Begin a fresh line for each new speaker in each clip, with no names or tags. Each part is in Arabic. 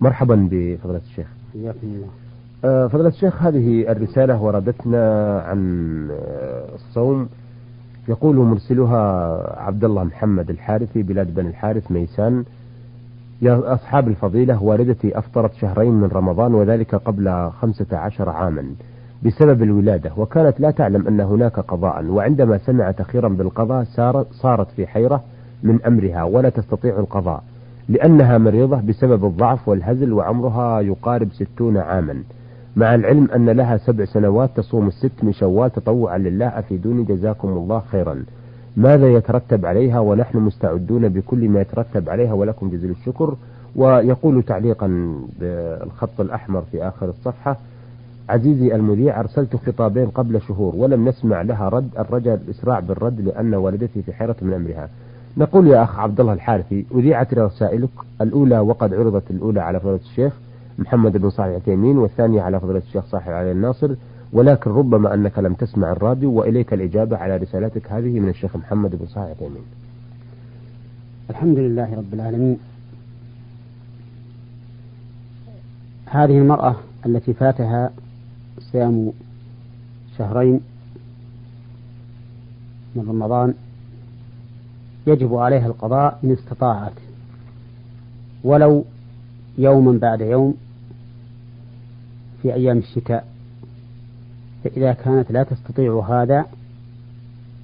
مرحبا بفضلة الشيخ.
حياكم الله.
آه، فضلة الشيخ هذه الرسالة وردتنا عن آه، الصوم. يقول مرسلها عبد الله محمد الحارثي بلاد بني الحارث ميسان. يا أصحاب الفضيلة والدتي أفطرت شهرين من رمضان وذلك قبل خمسة عشر عاما بسبب الولادة. وكانت لا تعلم أن هناك قضاء وعندما سمعت أخيرا بالقضاء صارت في حيرة من أمرها ولا تستطيع القضاء. لأنها مريضة بسبب الضعف والهزل وعمرها يقارب ستون عاما. مع العلم أن لها سبع سنوات تصوم الست من شوال تطوعا لله أفيدوني جزاكم الله خيرا. ماذا يترتب عليها ونحن مستعدون بكل ما يترتب عليها؟ ولكم جزيل الشكر. ويقول تعليقا بالخط الأحمر في آخر الصفحة عزيزي المذيع أرسلت خطابين قبل شهور ولم نسمع لها رد الرجاء الإسراع بالرد لأن والدتي في حيرة من أمرها. نقول يا أخ عبد الله الحارثي أذيعت رسائلك الأولى وقد عرضت الأولى على فضيلة الشيخ محمد بن صالح العثيمين والثانية على فضيلة الشيخ صالح علي الناصر ولكن ربما أنك لم تسمع الراديو وإليك الإجابة على رسالتك هذه من الشيخ محمد بن صالح العثيمين
الحمد لله رب العالمين. هذه المرأة التي فاتها صيام شهرين من رمضان يجب عليها القضاء إن استطاعت. ولو يوما بعد يوم في أيام الشتاء فإذا كانت لا تستطيع هذا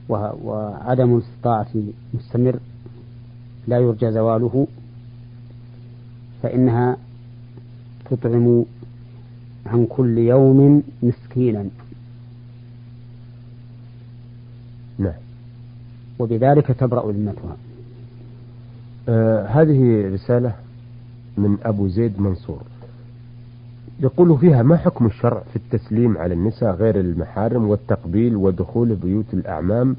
وعدم الاستطاعة مستمر لا يرجى زواله فإنها تطعم عن كل يوم مسكينا.
نعم.
وبذلك تبرأ ذمتها.
آه هذه رسالة من أبو زيد منصور. يقول فيها ما حكم الشرع في التسليم على النساء غير المحارم والتقبيل ودخول بيوت الأعمام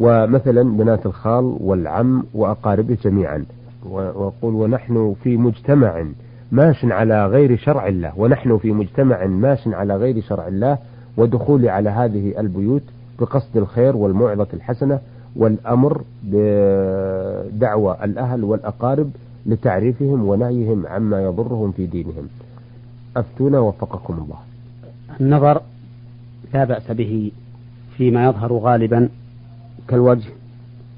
ومثلا بنات الخال والعم وأقاربه جميعا؟ ويقول ونحن في مجتمع ماش على غير شرع الله ونحن في مجتمع ماش على غير شرع الله ودخول على هذه البيوت بقصد الخير والموعظة الحسنة والأمر بدعوى الأهل والأقارب لتعريفهم ونهيهم عما يضرهم في دينهم. أفتونا وفقكم الله.
النظر لا بأس به فيما يظهر غالبا كالوجه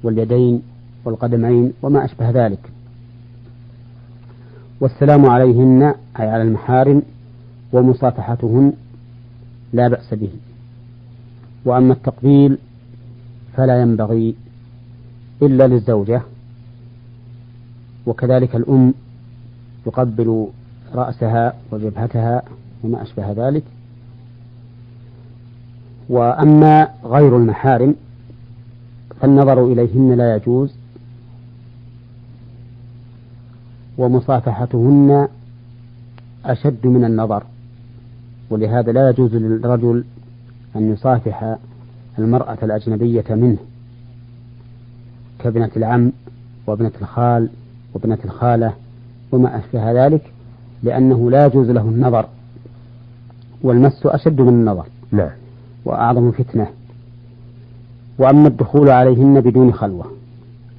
واليدين والقدمين وما أشبه ذلك. والسلام عليهن أي على المحارم ومصافحتهن لا بأس به. وأما التقبيل فلا ينبغي إلا للزوجة. وكذلك الأم يقبل رأسها وجبهتها وما أشبه ذلك. وأما غير المحارم فالنظر إليهن لا يجوز ومصافحتهن أشد من النظر. ولهذا لا يجوز للرجل أن يصافح المرأة الأجنبية منه كابنة العم وابنة الخال وابنة الخالة وما أشبه ذلك لأنه لا يجوز له النظر والمس أشد من النظر
نعم.
وأعظم فتنة. وأما الدخول عليهن بدون خلوة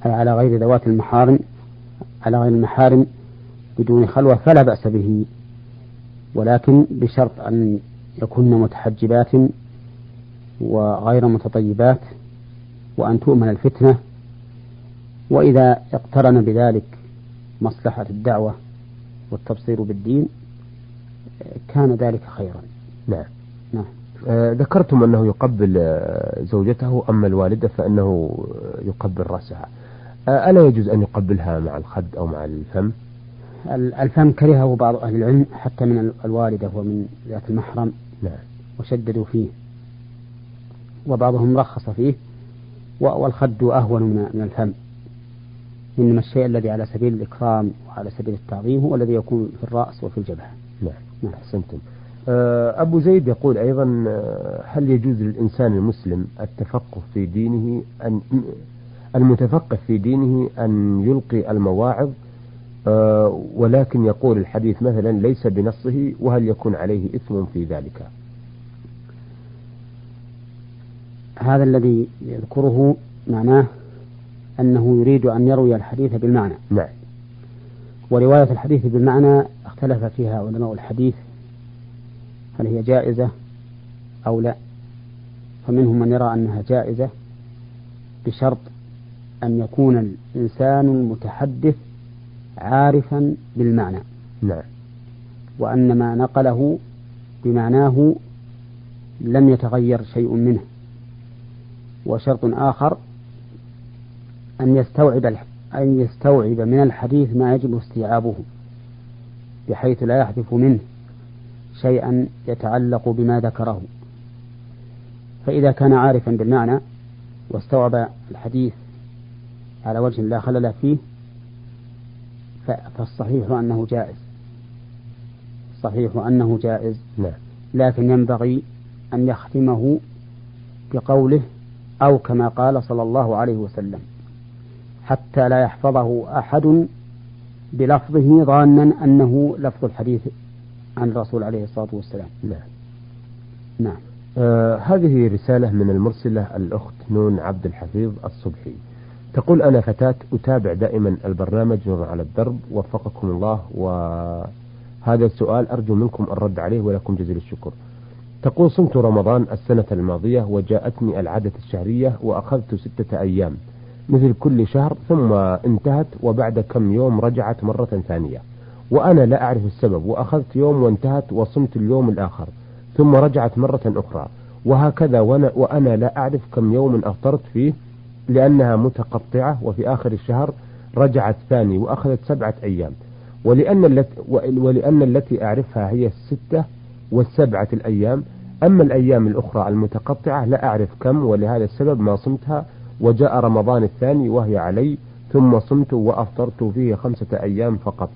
أي على غير ذوات المحارم على غير المحارم بدون خلوة فلا بأس به ولكن بشرط أن يكن متحجبات وغير متطيبات وأن تؤمن الفتنة وإذا اقترن بذلك مصلحة الدعوة والتبصير بالدين كان ذلك خيرا.
نعم
نعم.
آه ذكرتم أنه يقبل آه، زوجته أما الوالدة فإنه يقبل رأسها. آه ألا يجوز أن يقبلها مع الخد أو مع الفم؟
الفم كرهه بعض أهل العلم حتى من الوالدة ومن ذات المحرم.
نعم.
وشددوا فيه. وبعضهم رخص فيه والخد أهون من الفم. إنما الشيء الذي على سبيل الإكرام وعلى سبيل التعظيم هو الذي يكون في الرأس وفي الجبهة.
نعم نعم. أحسنتم. آه، أبو زيد يقول أيضا آه، هل يجوز للإنسان المسلم التفقه في دينه أن المتفقه في دينه أن يلقي المواعظ؟ آه، ولكن يقول الحديث مثلا ليس بنصه وهل يكون عليه إثم في ذلك؟
هذا الذي يذكره معناه أنه يريد أن يروي الحديث بالمعنى.
نعم.
ورواية الحديث بالمعنى اختلف فيها علماء الحديث هل هي جائزة أو لا. فمنهم من يرى أنها جائزة بشرط أن يكون الإنسان المتحدث عارفا بالمعنى.
نعم.
وأن ما نقله بمعناه لم يتغير شيء منه. وشرط آخر أن يستوعب أن يستوعب من الحديث ما يجب استيعابه بحيث لا يحذف منه شيئا يتعلق بما ذكره. فإذا كان عارفا بالمعنى واستوعب الحديث على وجه لا خلل فيه فالصحيح أنه جائز. صحيح أنه جائز.
نعم.
لكن ينبغي أن يختمه بقوله أو كما قال صلى الله عليه وسلم حتى لا يحفظه أحد بلفظه ظانا أنه لفظ الحديث عن الرسول عليه الصلاة والسلام.
نعم.
نعم.
آه هذه رسالة من المرسلة الأخت نون عبد الحفيظ الصبحي. تقول أنا فتاة أتابع دائما البرنامج نور على الدرب وفقكم الله وهذا السؤال أرجو منكم الرد عليه ولكم جزيل الشكر. تقول صمت رمضان السنة الماضية وجاءتني العادة الشهرية وأخذت ستة أيام مثل كل شهر ثم انتهت وبعد كم يوم رجعت مرة ثانية وأنا لا أعرف السبب وأخذت يوم وانتهت وصمت اليوم الآخر ثم رجعت مرة أخرى وهكذا وأنا, وأنا لا أعرف كم يوم أفطرت فيه لأنها متقطعة وفي آخر الشهر رجعت ثاني وأخذت سبعة أيام ولأن التي, ولأن التي أعرفها هي الستة والسبعة الأيام أما الأيام الأخرى المتقطعة لا أعرف كم ولهذا السبب ما صمتها وجاء رمضان الثاني وهي علي ثم صمت وأفطرت فيه خمسة أيام فقط.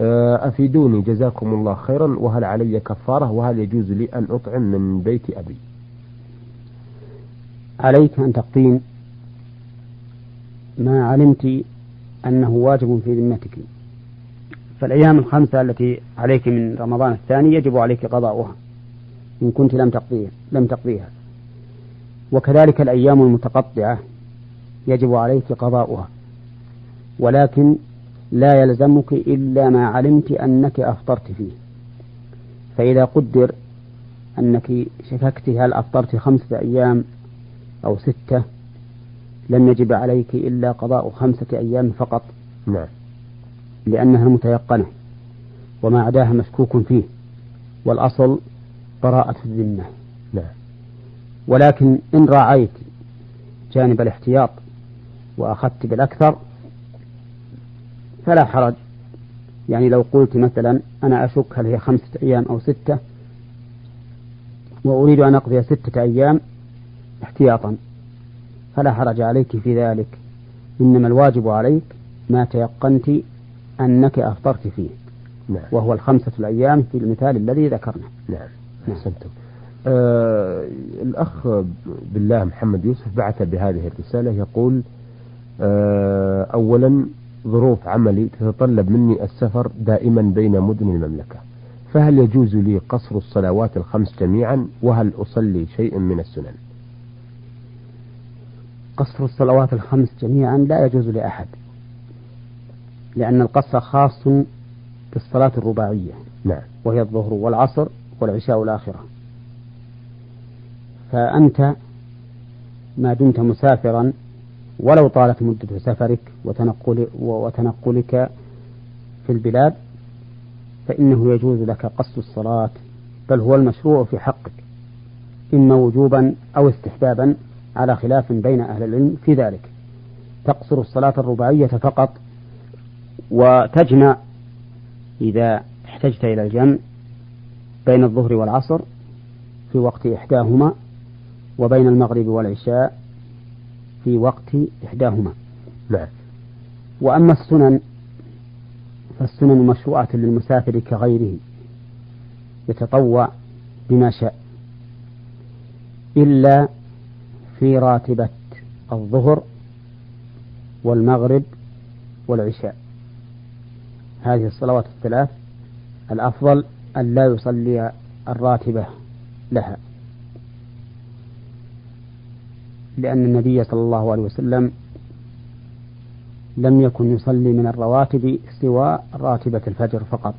آه، أفيدوني جزاكم الله خيرا. وهل علي كفارة؟ وهل يجوز لي أن أطعم من بيت أبي؟
عليك أن تقطين ما علمت أنه واجب في ذمتك. فالأيام الخمسة التي عليك من رمضان الثاني يجب عليك قضاؤها. إن كنت لم تقضيها لم تقضيها. وكذلك الأيام المتقطعة يجب عليك قضاؤها. ولكن لا يلزمك إلا ما علمت أنك أفطرت فيه. فإذا قدر أنك شككت هل أفطرت خمسة أيام أو ستة لم يجب عليك إلا قضاء خمسة أيام فقط.
نعم.
لأنها المتيقنة وما عداها مشكوك فيه. والأصل براءة الذمة.
نعم
ولكن إن راعيت جانب الاحتياط وأخذت بالأكثر فلا حرج. يعني لو قلت مثلا أنا أشك هل هي خمسة أيام أو ستة وأريد أن أقضي ستة أيام احتياطا فلا حرج عليك في ذلك. إنما الواجب عليك ما تيقنت أنك أفطرت فيه.
نعم.
وهو الخمسة الأيام في المثال الذي ذكرنا.
نعم, أحسنتم آه الأخ بالله محمد يوسف بعث بهذه الرسالة يقول آه أولا ظروف عملي تتطلب مني السفر دائما بين مدن المملكة فهل يجوز لي قصر الصلوات الخمس جميعا؟ وهل أصلي شيء من السنن؟
قصر الصلوات الخمس جميعا لا يجوز لأحد لأن القصر خاص بالصلاة الرباعية
نعم.
وهي الظهر والعصر والعشاء الآخرة فأنت ما دمت مسافرا ولو طالت مدة سفرك وتنقل وتنقلك في البلاد فإنه يجوز لك قصد الصلاة بل هو المشروع في حقك إما وجوبا أو استحبابا على خلاف بين أهل العلم في ذلك. تقصر الصلاة الرباعية فقط وتجمع إذا احتجت إلى الجمع بين الظهر والعصر في وقت إحداهما وبين المغرب والعشاء في وقت إحداهما.
نعم.
وأما السنن فالسنن مشروعة للمسافر كغيره يتطوع بما شاء إلا في راتبة الظهر والمغرب والعشاء. هذه الصلوات الثلاث الأفضل أن لا يصلي الراتبة لها. لأن النبي صلى الله عليه وسلم لم يكن يصلي من الرواتب سوى راتبة الفجر فقط.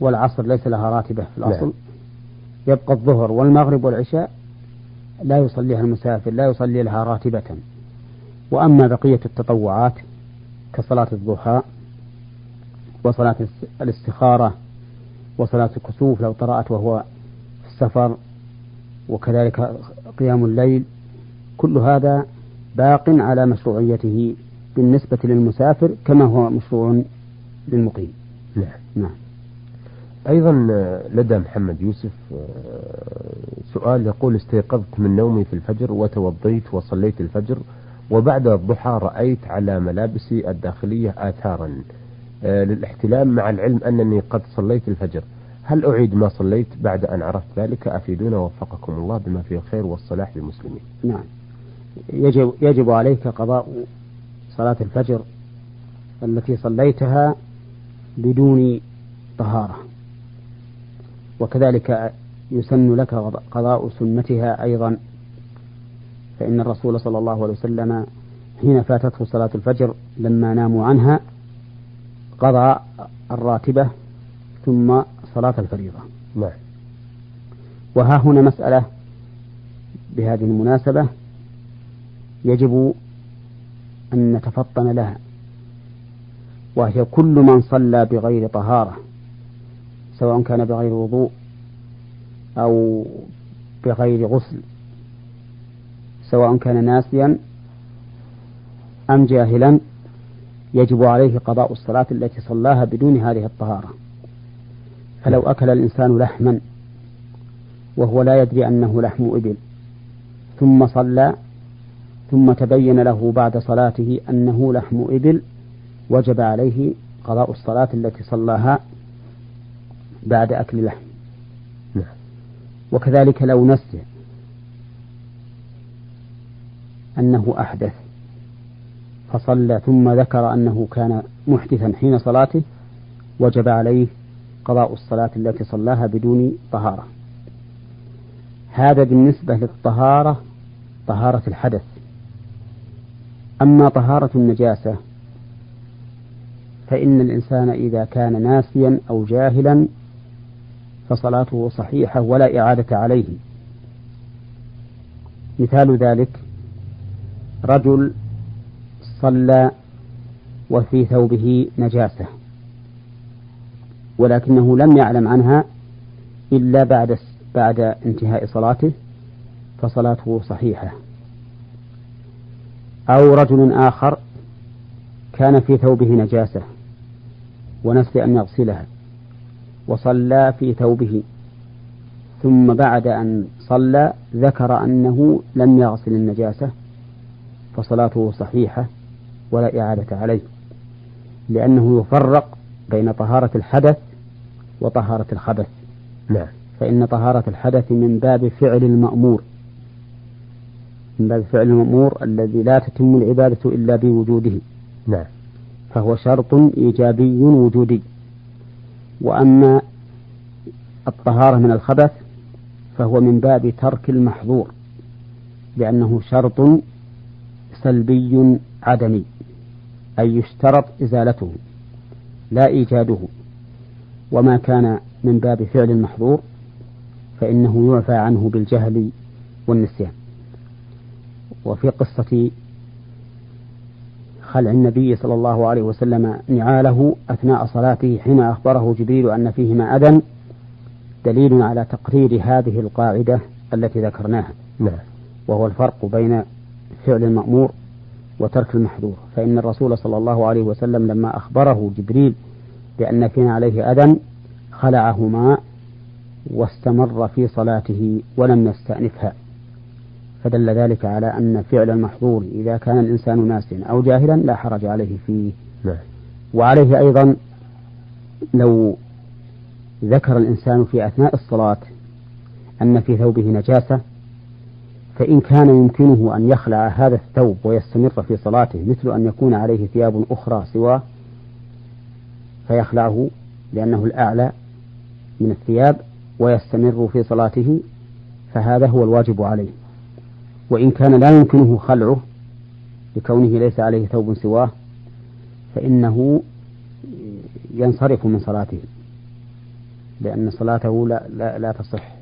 والعصر ليس لها راتبة في الأصل. نعم. يبقى الظهر والمغرب والعشاء لا يصليها المسافر لا يصلي لها راتبة. وأما بقية التطوعات كصلاة الضحى وصلاة الاستخارة وصلاة الكسوف لو طرأت وهو في السفر وكذلك قيام الليل كل هذا باق على مشروعيته بالنسبة للمسافر كما هو مشروع للمقيم.
نعم. نعم. أيضا لدى محمد يوسف آه، سؤال يقول استيقظت من نومي في الفجر وتوضيت وصليت الفجر وبعد الضحى رأيت على ملابسي الداخلية آثارا. آه، للاحتلام مع العلم أنني قد صليت الفجر. هل أعيد ما صليت بعد أن عرفت ذلك؟ أفيدونا وفقكم الله بما فيه الخير والصلاح للمسلمين.
نعم. يجب, يجب عليك قضاء صلاة الفجر التي صليتها بدون طهارة. وكذلك يسن لك قضاء سنتها أيضا. فإن الرسول صلى الله عليه وسلم حين فاتته صلاة الفجر لما ناموا عنها قضى الراتبة ثم صلاة الفريضة.
نعم.
وها هنا مسألة بهذه المناسبة يجب أن نتفطن لها وهي كل من صلى بغير طهارة سواء كان بغير وضوء أو بغير غسل سواء كان ناسيا أم جاهلا. يجب عليه قضاء الصلاة التي صلاها بدون هذه الطهارة فلو أكل الإنسان لحما وهو لا يدري أنه لحم إبل ثم صلى ثم تبين له بعد صلاته أنه لحم إبل وجب عليه قضاء الصلاة التي صلاها بعد أكل لحم
نعم.
وكذلك لو نسي أنه أحدث فصلى ثم ذكر أنه كان محدثا حين صلاته وجب عليه قضاء الصلاة التي صلاها بدون طهارة. هذا بالنسبة للطهارة طهارة الحدث. أما طهارة النجاسة فإن الإنسان إذا كان ناسيا أو جاهلا فصلاته صحيحة ولا إعادة عليه. مثال ذلك رجل صلى وفي ثوبه نجاسة ولكنه لم يعلم عنها إلا بعد بعد انتهاء صلاته فصلاته صحيحة. أو رجل آخر كان في ثوبه نجاسة ونسي أن يغسلها وصلى في ثوبه ثم بعد أن صلى ذكر أنه لم يغسل النجاسة فصلاته صحيحة. ولا إعادة عليه لأنه يفرق بين طهارة الحدث وطهارة الخبث.
نعم.
فإن طهارة الحدث من باب فعل المأمور من باب فعل المأمور الذي لا تتم العبادة إلا بوجوده.
نعم.
فهو شرط إيجابي وجودي. وأما الطهارة من الخبث فهو من باب ترك المحظور لأنه شرط سلبي عدمي. أي يشترط إزالته لا إيجاده. وما كان من باب فعل المحظور فإنه يعفى عنه بالجهل والنسيان. وفي قصة خلع النبي صلى الله عليه وسلم نعاله أثناء صلاته حين أخبره جبريل أن فيهما أذى دليل على تقرير هذه القاعدة التي ذكرناها.
نعم.
وهو الفرق بين فعل المأمور وترك المحظور. فإن الرسول صلى الله عليه وسلم لما أخبره جبريل بأن فينا عليه أذى خلعهما واستمر في صلاته ولم يستأنفها. فدل ذلك على أن فعل المحظور إذا كان الإنسان ناسيا أو جاهلا لا حرج عليه فيه.
نعم.
وعليه أيضا لو ذكر الإنسان في أثناء الصلاة أن في ثوبه نجاسة فإن كان يمكنه أن يخلع هذا الثوب ويستمر في صلاته مثل أن يكون عليه ثياب أخرى سواه فيخلعه لأنه الأعلى من الثياب ويستمر في صلاته فهذا هو الواجب عليه. وإن كان لا يمكنه خلعه لكونه ليس عليه ثوب سواه فإنه ينصرف من صلاته لأن صلاته لا, لا, لا تصح.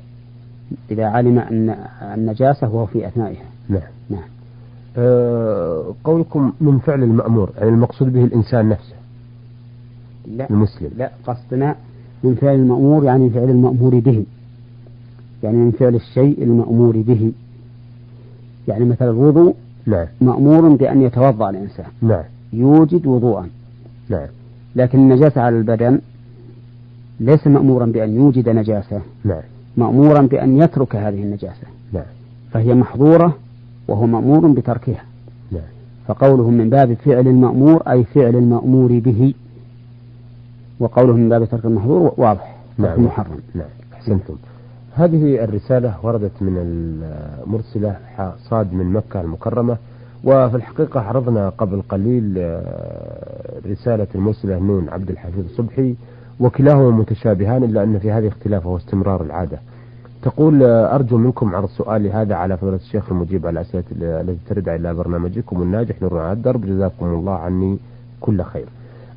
إذا علم أن النجاسة وهو في أثنائها.
نعم.
نعم.
أه قولكم من فعل المأمور يعني المقصود به الإنسان نفسه.
لا
المسلم.
لا قصدنا من فعل المأمور يعني فعل المأمور به. يعني من فعل الشيء المأمور به. يعني مثل الوضوء
نعم.
مأمور بأن يتوضأ الإنسان.
نعم.
يوجد وضوءا.
نعم.
لكن النجاسة على البدن ليس مأمورا بأن يوجد نجاسة.
نعم.
مأمورا بأن يترك هذه النجاسة.
نعم.
فهي محظورة وهو مأمور بتركها.
نعم.
فقوله من باب فعل المأمور أي فعل المأمور به. وقوله من باب ترك المحظور واضح.
نعم.
محرم.
نعم. أحسنتم. هذه الرسالة وردت من المرسلة صاد من مكة المكرمة وفي الحقيقة عرضنا قبل قليل آه، رسالة المرسلة نون عبد الحفيظ صبحي وكلاهما متشابهان إلا أن في هذه اختلاف وهو استمرار العادة. تقول أرجو منكم عرض سؤالي هذا على فضيلة الشيخ المجيب على الأسئلة التي ترد إلى برنامجكم الناجح نور على الدرب. جزاكم الله عني كل خير.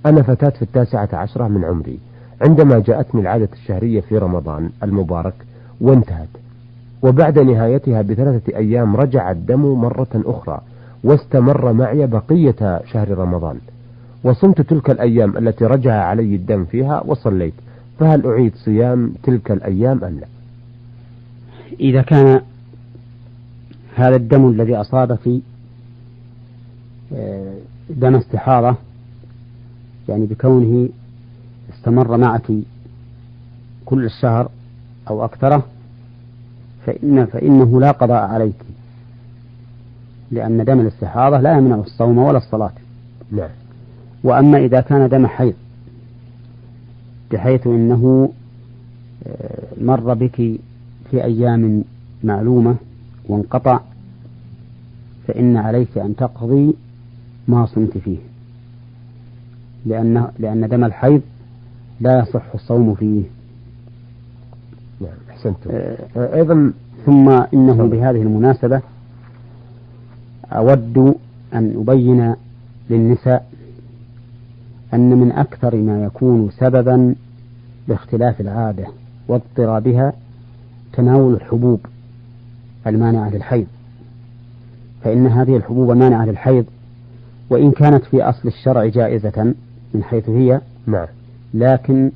أنا فتاة في التاسعة عشرة من عمري. عندما جاءتني العادة الشهرية في رمضان المبارك وانتهت وبعد نهايتها بثلاثة أيام رجع الدم مرة أخرى واستمر معي بقية شهر رمضان. وصمت تلك الأيام التي رجع علي الدم فيها وصليت فهل أعيد صيام تلك الأيام أم لا؟
إذا كان هذا الدم الذي أصابك آه، دم استحاضة يعني بكونه استمر معك كل الشهر أو أكثره فإن فإنه لا قضاء عليك لأن دم الاستحاضة لا يمنع الصوم ولا الصلاة.
نعم.
وأما إذا كان دم حيض بحيث إنه آه، مر بك في أيام معلومة وانقطع فإن عليك أن تقضي ما صمت فيه. لأن لأن دم الحيض لا يصح الصوم فيه.
نعم أحسنتم. آه، آه، أيضا
ثم إنه بهذه المناسبة أود أن أبين للنساء أن من أكثر ما يكون سببا لاختلاف العادة واضطرابها تناول الحبوب المانعة للحيض. فإن هذه الحبوب المانعة للحيض وإن كانت في أصل الشرع جائزة من حيث هي
نعم.
لكن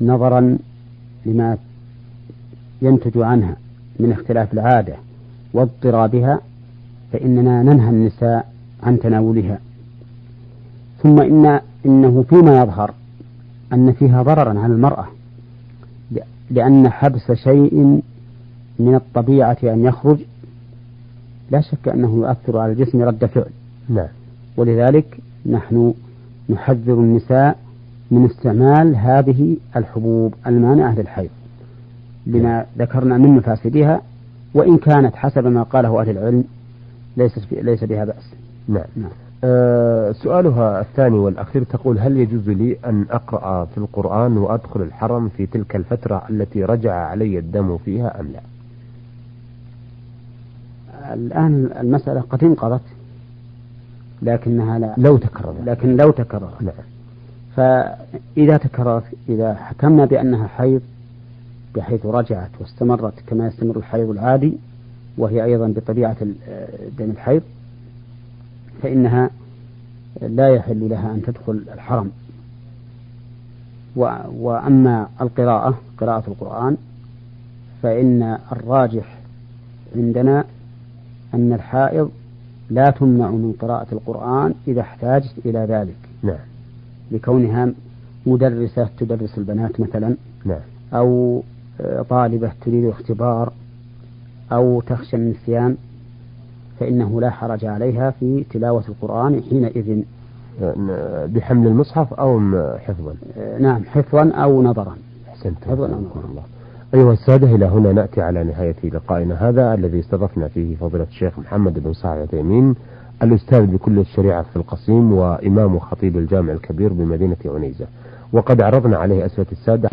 نظرا لما ينتج عنها من اختلاف العادة واضطرابها فإننا ننهى النساء عن تناولها. ثم إن إنه فيما يظهر أن فيها ضررا على المرأة لأن حبس شيء من الطبيعة أن يخرج لا شك أنه يؤثر على الجسم رد فعل.
نعم.
ولذلك نحن نحذر النساء من استعمال هذه الحبوب المانعة للحيض لما ذكرنا من مفاسدها وإن كانت حسب ما قاله أهل العلم ليست ليس بها بأس.
نعم, نعم. أه سؤالها الثاني والأخير تقول هل يجوز لي أن أقرأ في القرآن وأدخل الحرم في تلك الفترة التي رجع علي الدم فيها أم لا؟
الآن المسألة قد انقضت لكنها لا.
لو تكررت.
لكن لو تكررت.
نعم.
فإذا تكررت إذا حكمنا بأنها حيض بحيث رجعت واستمرت كما يستمر الحيض العادي وهي أيضا بطبيعة دم الحيض فإنها لا يحل لها أن تدخل الحرم. وأما القراءة قراءة القرآن فإن الراجح عندنا أن الحائض لا تمنع من قراءة القرآن إذا احتاجت إلى ذلك.
نعم.
لكونها مدرسة تدرس البنات مثلا
نعم.
أو طالبة تريد اختبار أو تخشى النسيان فإنه لا حرج عليها في تلاوة القرآن حينئذ.
بحمل المصحف أو حفظا؟
نعم حفظا أو نظرا.
أحسنت حفظا أو نظرا. الله. أيها السادة إلى هنا نأتي على نهاية لقائنا هذا الذي استضفنا فيه فضيلة الشيخ محمد بن صالح العثيمين الأستاذ بكل الشريعة في القصيم وإمام خطيب الجامع الكبير بمدينة عنيزة. وقد عرضنا عليه أسئلة السادة.